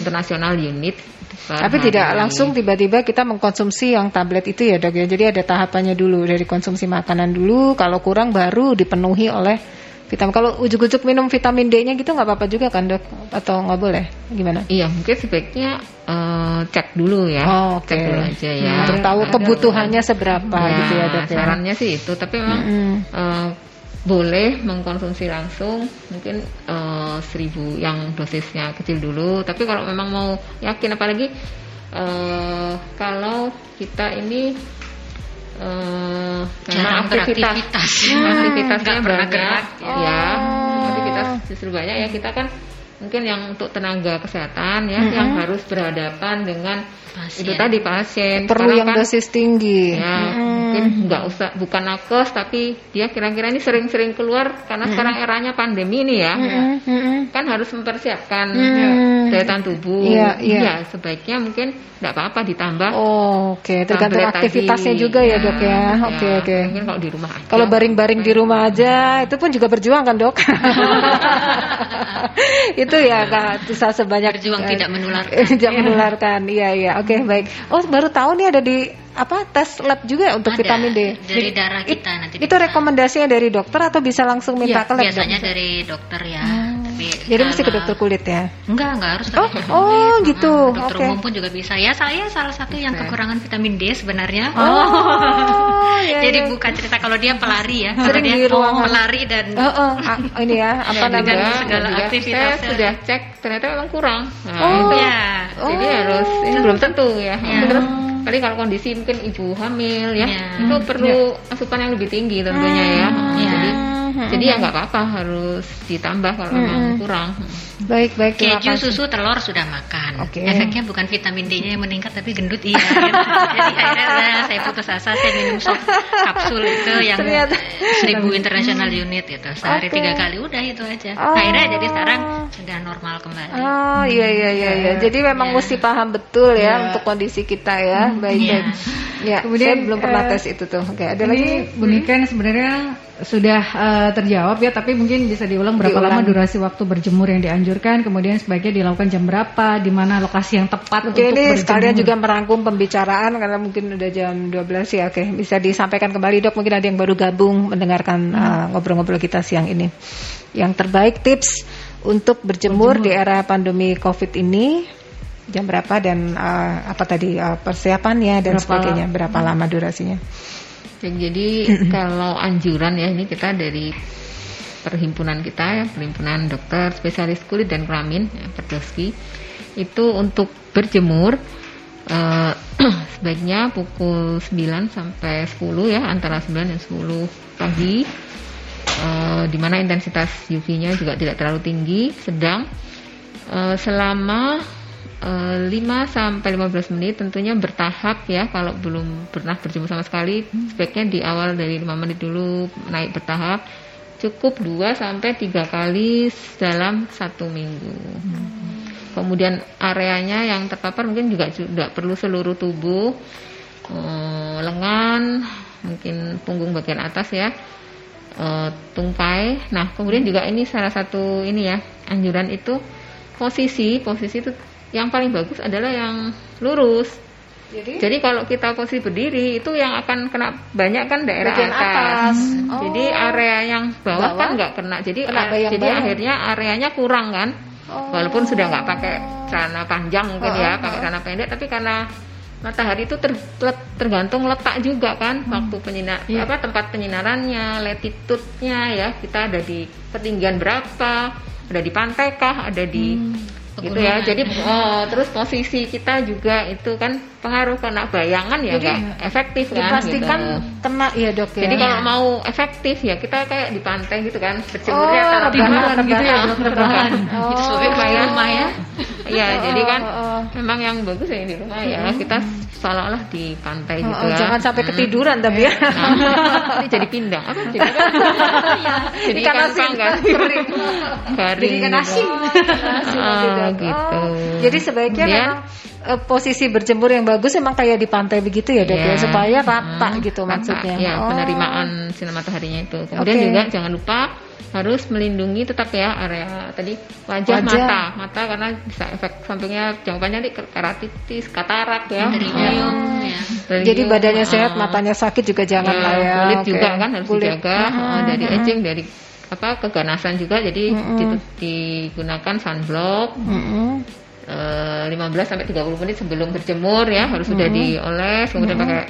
Internasional unit. Tapi tidak hari. langsung tiba-tiba kita mengkonsumsi yang tablet itu ya dok ya. Jadi ada tahapannya dulu dari konsumsi makanan dulu. Kalau kurang baru dipenuhi oleh vitamin. Kalau ujuk-ujuk minum vitamin D-nya gitu nggak apa-apa juga kan dok? Atau nggak boleh? Gimana? Iya, mungkin sebaiknya eh, cek dulu ya. Oh, oke. Cek dulu aja ya. Untuk tahu kebutuhannya seberapa Ya, gitu ya dok ya. Sarannya sih itu, tapi memang Mm-mm. eh, boleh mengkonsumsi langsung mungkin eh, seribu yang dosisnya kecil dulu. Tapi kalau memang mau yakin, apalagi eh, kalau kita ini memang Jarang aktivitas, beraktivitas. aktivitasnya pernah banyak, gerak. ya, Oh. aktivitas justru banyak ya kita kan mungkin yang untuk tenaga kesehatan ya yang harus berhadapan dengan Pasien. itu tadi pasien Perlu Sekarang yang kan, dosis tinggi. ya Mm-mm. mungkin nggak usah bukan nakes tapi dia kira-kira ini sering-sering keluar karena sekarang eranya pandemi ini ya Mm-mm, mm-mm. kan harus mempersiapkan Hmm. daya tahan tubuh Iya, iya. Ya, sebaiknya mungkin nggak apa-apa ditambah Oh, Oke, tergantung tablet aktivitasnya tadi. juga ya dok ya. Ya, Oke ya, oke. mungkin kalau di rumah aja Kalau baring-baring di rumah aja itu pun juga berjuang kan dok? itu [LAUGHS] ya kak, bisa sebanyak Berjuang tidak menularkan. [LAUGHS] tidak menularkan. Iya iya. Oke baik. Oh baru tahu nih ada di apa tes lab juga untuk Ada, vitamin D. dari darah It- kita nanti Itu rekomendasinya dari dokter atau bisa langsung minta Iya, ke lab? Biasanya dari dokter ya tapi Jadi mesti ke dokter kulit ya. enggak enggak harus ke Oh, dokter oh, kulit. gitu. Dokter Oke. umum pun juga bisa ya saya salah satu yang kekurangan vitamin D sebenarnya Oh, [LAUGHS] iya, jadi iya. bukan cerita kalau dia pelari ya kalau Sering dia di ruangan. pelari dan Oh, oh, ah, ini ya apa namanya? segala juga saya sudah cek ternyata memang kurang nah, Oh. itu ya Jadi Oh. harus ini belum tentu ya. Ya. Terus kali kalau kondisi mungkin ibu hamil ya, Ya. itu perlu asupan yang lebih tinggi tentunya ya. Ya. Jadi Hmm. jadi ya nggak apa-apa harus ditambah kalau memang kurang. Baik baik. keju kasih. susu telur sudah makan Oke. efeknya bukan vitamin D-nya yang meningkat tapi gendut iya jadi akhirnya saya putus asa saya minum sop kapsul itu yang Ternyata. seribu international unit gitu sehari Oke. tiga kali udah itu aja Oh. akhirnya jadi sekarang sudah normal kembali Oh iya iya iya iya. Jadi memang Ya. mesti paham betul ya Ya. untuk kondisi kita ya. Baik Ya. baik. Ya, Kemudian, saya belum pernah eh, tes itu tuh. Oke, ada Ini lagi? Bu Niken sebenarnya sudah eh, terjawab ya, tapi mungkin bisa diulang berapa Diulang. lama durasi waktu berjemur yang dianjurkan, kemudian sebaiknya dilakukan jam berapa, di mana lokasi yang tepat Mungkin untuk ini berjemur. sekalian juga merangkum pembicaraan karena mungkin udah jam 12 ya. Oke, bisa disampaikan kembali Dok. Mungkin ada yang baru gabung mendengarkan uh, ngobrol-ngobrol kita siang ini. Yang terbaik tips untuk berjemur, di era pandemi Covid ini jam berapa dan uh, apa tadi uh, persiapannya dan Berapa- sebagainya, berapa lama? durasinya? Ya, Jadi [CLEARS THROAT] kalau anjuran ya ini kita dari perhimpunan kita ya perhimpunan dokter spesialis kulit dan kelamin ya, Perdoski itu untuk berjemur uh, [CLEARS THROAT] sebaiknya pukul 9 sampai 10 ya antara 9 dan 10 pagi. Uh, di mana intensitas UV-nya juga tidak terlalu tinggi sedang uh, selama 5 sampai 15 menit tentunya bertahap ya kalau belum pernah berjemur sama sekali sebaiknya di awal dari 5 menit dulu naik bertahap cukup 2 sampai 3 kali dalam satu minggu. Hmm. Kemudian areanya yang terpapar mungkin juga tidak perlu seluruh tubuh, uh, lengan, mungkin punggung bagian atas ya, uh, tungkai. Nah, kemudian juga ini salah satu ini ya anjuran itu posisi posisi itu yang paling bagus adalah yang lurus. Jadi, Jadi kalau kita posisi berdiri itu yang akan kena banyak kan daerah atas. atas. Oh. Jadi area yang bawah, bawah? kan nggak kena. Jadi kena jadi akhirnya areanya kurang kan. Oh. Walaupun sudah nggak pakai celana panjang mungkin oh, ya, oh, pakai celana pendek, tapi karena matahari itu ter, tergantung letak juga kan hmm. waktu penyinar yeah. apa tempat penyinarannya, latitude-nya ya. Kita ada di ketinggian berapa, ada di pantai kah, ada di hmm gitu ya. Jadi uh, terus posisi kita juga itu kan pengaruh kena bayangan ya nggak efektif kan dipastikan gitu. kena ya dok ya. Jadi kalau mau efektif ya kita kayak di pantai gitu kan berjemurnya oh, rebahan gitu ya dok rebahan. [LAUGHS] Oh, itu supaya rumah ya. Ya oh, jadi kan oh, oh. memang yang bagus ya di rumah ya hmm. kita seolah-olah di pantai oh, gitu oh, jangan sampai hmm. ketiduran tapi ya. Nah, [LAUGHS] ini jadi pindang apa jadi [LAUGHS] kan jadi ikan asin. kan garing jadi ikan asin. Uh, gitu. jadi sebaiknya memang uh, posisi berjemur yang bagus emang kayak di pantai begitu ya dok yeah. ya iya. supaya rata hmm, gitu rata, maksudnya. Ya oh. penerimaan sinar mataharinya itu. Kemudian okay. juga jangan lupa harus melindungi tetap ya area tadi wajah, wajah. mata mata karena bisa efek sampingnya jangkauannya nanti keratitis katarak ya. Oh. ya. Jadi badannya sehat, matanya sakit juga jangan ya, lah ya. Kulit okay. juga kan harus kulit. dijaga uh -huh. dari aging dari apa keganasan juga jadi uh -huh. digunakan sunblock. Uh -huh 15 eh, sampai 30 menit sebelum berjemur ya harus sudah hmm. dioles kemudian hmm. pakai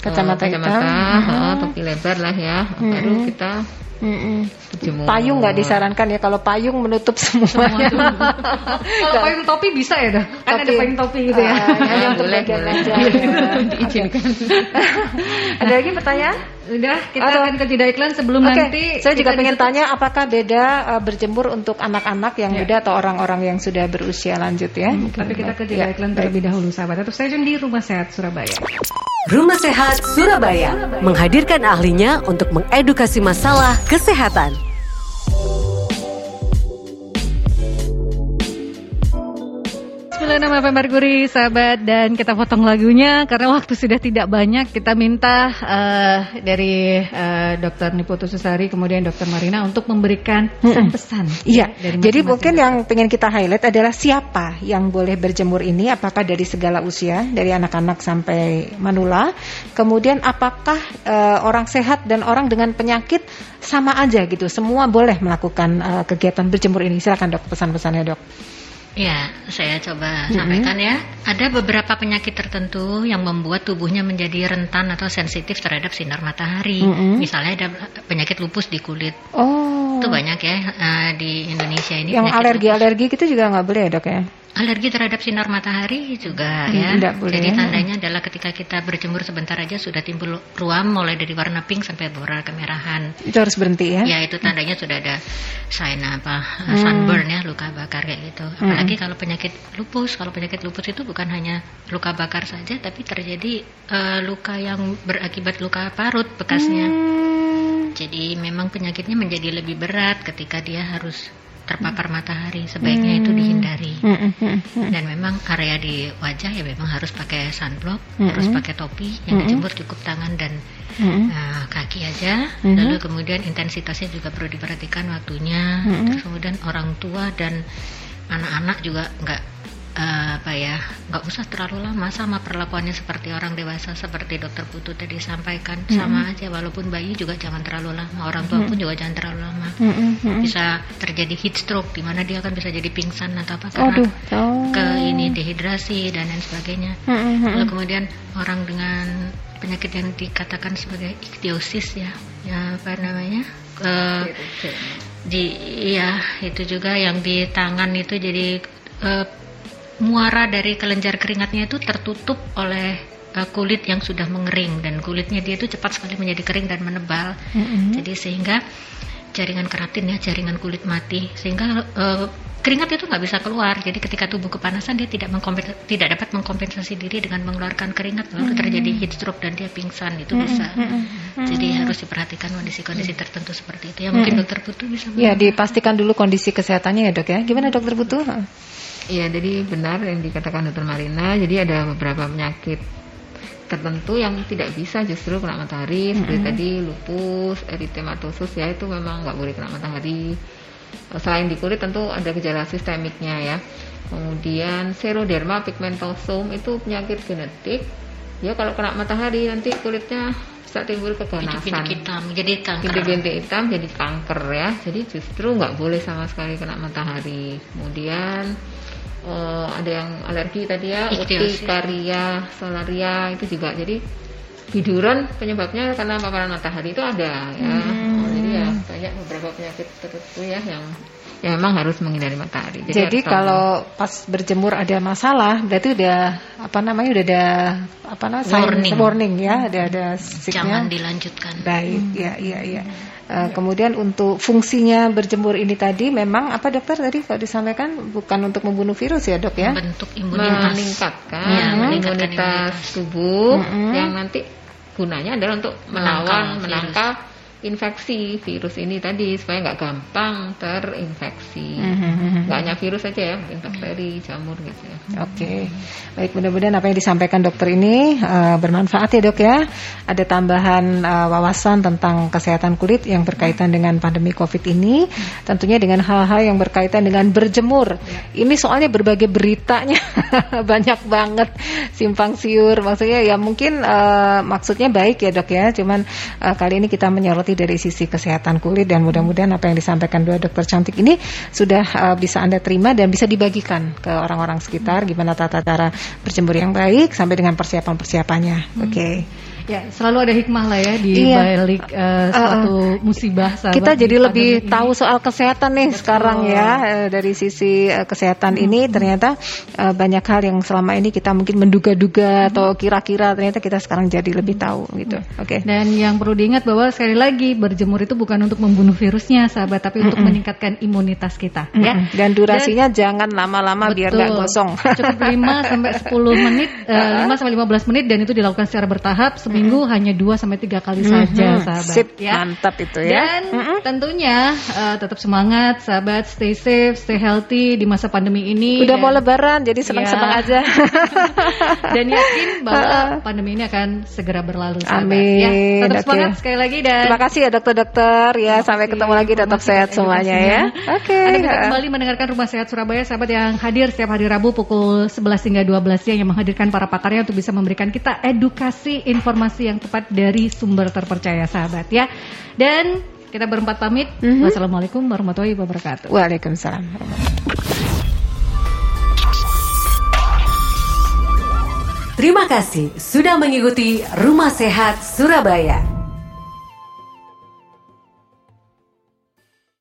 kacamata, uh, kacamata hitam. Uh, topi lebar lah ya hmm. baru kita Mm -mm. Payung nggak disarankan ya kalau payung menutup semuanya. [LAUGHS] kalau payung topi bisa ya dah? Kan ada payung topi gitu ya. Uh, ya boleh, boleh. Aja, [LAUGHS] diizinkan. [LAUGHS] ada lagi pertanyaan? Udah, kita Atau, akan ke jeda iklan sebelum okay. nanti. Saya juga pengen tanya apakah beda uh, berjemur untuk anak-anak yang yeah. muda atau orang-orang yang sudah berusia lanjut ya? Hmm, tapi kita ke jeda ya, iklan terlebih dahulu sahabat. Atau stay di Rumah Sehat Surabaya. Rumah Sehat Surabaya menghadirkan ahlinya untuk mengedukasi masalah kesehatan. Nama FM Merkuri sahabat dan kita potong lagunya karena waktu sudah tidak banyak kita minta uh, dari uh, Dokter Niputu Susari kemudian Dokter Marina untuk memberikan pesan-pesan. Iya. Ya, Jadi mungkin yang pengen kita highlight adalah siapa yang boleh berjemur ini apakah dari segala usia dari anak-anak sampai manula kemudian apakah uh, orang sehat dan orang dengan penyakit sama aja gitu semua boleh melakukan uh, kegiatan berjemur ini silakan dok pesan-pesannya dok. Ya, saya coba mm-hmm. sampaikan ya. Ada beberapa penyakit tertentu yang membuat tubuhnya menjadi rentan atau sensitif terhadap sinar matahari. Mm-hmm. Misalnya ada penyakit lupus di kulit. Oh. Itu banyak ya uh, di Indonesia ini. Yang alergi-alergi gitu juga nggak boleh ya dok ya? Alergi terhadap sinar matahari juga hmm, ya. Boleh. Jadi tandanya adalah ketika kita berjemur sebentar aja sudah timbul ruam mulai dari warna pink sampai warna kemerahan. Itu harus berhenti ya? Ya itu tandanya hmm. sudah ada sign apa hmm. sunburn ya luka bakar kayak gitu. Hmm. Apalagi kalau penyakit lupus, kalau penyakit lupus itu bukan hanya luka bakar saja, tapi terjadi uh, luka yang berakibat luka parut bekasnya. Hmm. Jadi memang penyakitnya menjadi lebih berat ketika dia harus terpapar matahari sebaiknya hmm. itu dihindari hmm, hmm, hmm. dan memang area di wajah ya memang harus pakai sunblock hmm. harus pakai topi yang hmm. dijemur cukup tangan dan hmm. uh, kaki aja hmm. lalu kemudian intensitasnya juga perlu diperhatikan waktunya hmm. terus kemudian orang tua dan anak-anak juga nggak uh, apa ya nggak usah terlalu lama sama perlakuannya seperti orang dewasa seperti dokter Putu tadi sampaikan mm-hmm. sama aja walaupun bayi juga jangan terlalu lama orang tua mm-hmm. pun juga jangan terlalu lama mm-hmm. bisa terjadi heat stroke di mana dia kan bisa jadi pingsan atau apa karena Aduh. Oh. ke ini dehidrasi dan lain sebagainya mm-hmm. lalu kemudian orang dengan penyakit yang dikatakan sebagai ichthyosis ya ya apa namanya uh, di ya itu juga yang di tangan itu jadi uh, muara dari kelenjar keringatnya itu tertutup oleh uh, kulit yang sudah mengering dan kulitnya dia itu cepat sekali menjadi kering dan menebal. Mm-hmm. Jadi sehingga jaringan keratin ya, jaringan kulit mati sehingga uh, keringat itu nggak bisa keluar. Jadi ketika tubuh kepanasan dia tidak tidak dapat mengkompensasi diri dengan mengeluarkan keringat lalu mm-hmm. terjadi heat stroke dan dia pingsan itu mm-hmm. bisa. Mm-hmm. Jadi harus diperhatikan kondisi-kondisi tertentu seperti itu. Ya mungkin mm-hmm. dokter Putu bisa. Ya dipastikan dulu kondisi kesehatannya ya dok ya. Gimana dokter Putu? Iya, jadi benar yang dikatakan Dokter Marina. Jadi ada beberapa penyakit tertentu yang tidak bisa justru kena matahari seperti mm -hmm. tadi lupus, eritematosus ya itu memang nggak boleh kena matahari. Selain di kulit tentu ada gejala sistemiknya ya. Kemudian seroderma pigmentosum itu penyakit genetik. Ya kalau kena matahari nanti kulitnya bisa timbul keganasan. Bintik hitam jadi kanker. Bintik-bintik hitam jadi kanker ya. Jadi justru nggak boleh sama sekali kena matahari. Kemudian uh, ada yang alergi tadi ya, urtikaria, solaria itu juga. Jadi biduran penyebabnya karena paparan matahari itu ada ya. Hmm. Oh, jadi ya banyak beberapa penyakit tertentu ya yang ya memang harus menghindari matahari. Jadi, Jadi kalau pas berjemur ada masalah, berarti udah apa namanya udah ada apa namanya warning, warning ya, ada ada signal. Jangan dilanjutkan. Baik, hmm. ya iya iya. Uh, kemudian untuk fungsinya berjemur ini tadi memang apa dokter tadi kalau disampaikan bukan untuk membunuh virus ya dok ya? Bentuk imunitas. Meningkatkan, ya, meningkatkan imunitas, imunitas tubuh -hmm. yang nanti gunanya adalah untuk melawan, menangkal infeksi virus ini tadi supaya nggak gampang terinfeksi. Mm-hmm. Nggak hanya virus saja ya, mungkin bakteri, jamur gitu ya. Oke, okay. baik mudah-mudahan apa yang disampaikan dokter ini uh, bermanfaat ya dok ya. Ada tambahan uh, wawasan tentang kesehatan kulit yang berkaitan dengan pandemi COVID ini, tentunya dengan hal-hal yang berkaitan dengan berjemur. Ini soalnya berbagai beritanya [LAUGHS] banyak banget simpang siur. Maksudnya ya mungkin uh, maksudnya baik ya dok ya, cuman uh, kali ini kita menyoroti dari sisi kesehatan kulit dan mudah-mudahan apa yang disampaikan dua dokter cantik ini sudah uh, bisa Anda terima dan bisa dibagikan ke orang-orang sekitar gimana tata cara berjemur yang baik sampai dengan persiapan-persiapannya. Hmm. Oke. Okay. Ya, selalu ada hikmah lah ya di iya. balik uh, suatu uh, musibah. Sahabat kita jadi lebih tahu soal kesehatan nih Betul. sekarang ya uh, dari sisi uh, kesehatan hmm. ini ternyata uh, banyak hal yang selama ini kita mungkin menduga-duga hmm. atau kira-kira ternyata kita sekarang jadi lebih tahu gitu. Hmm. Oke. Okay. Dan yang perlu diingat bahwa sekali lagi berjemur itu bukan untuk membunuh virusnya, sahabat, tapi hmm. untuk meningkatkan imunitas kita. Hmm. Ya. Dan durasinya Dan, jangan lama-lama biar nggak gosong. Cukup 5 sampai 10 [LAUGHS] menit, uh, 5 sampai 15 menit dan itu dilakukan secara bertahap seminggu hmm. hanya 2 sampai 3 kali hmm. saja sahabat Sip, ya. mantap itu ya dan hmm. tentunya uh, tetap semangat sahabat stay safe stay healthy di masa pandemi ini udah dan, mau lebaran jadi senang-senang ya. aja [LAUGHS] dan yakin bahwa pandemi ini akan segera berlalu sahabat Amin. ya tetap okay. semangat sekali lagi dan terima kasih ya dokter-dokter ya sampai ketemu lagi tetap sehat semuanya ya oke okay. Anda bisa kembali mendengarkan Rumah Sehat Surabaya sahabat yang hadir setiap hari Rabu pukul 11 hingga 12 siang yang menghadirkan para pakarnya untuk bisa memberikan kita edukasi informasi informasi yang tepat dari sumber terpercaya sahabat ya. Dan kita berempat pamit. Mm -hmm. Wassalamualaikum warahmatullahi wabarakatuh. Waalaikumsalam. Terima kasih sudah mengikuti Rumah Sehat Surabaya.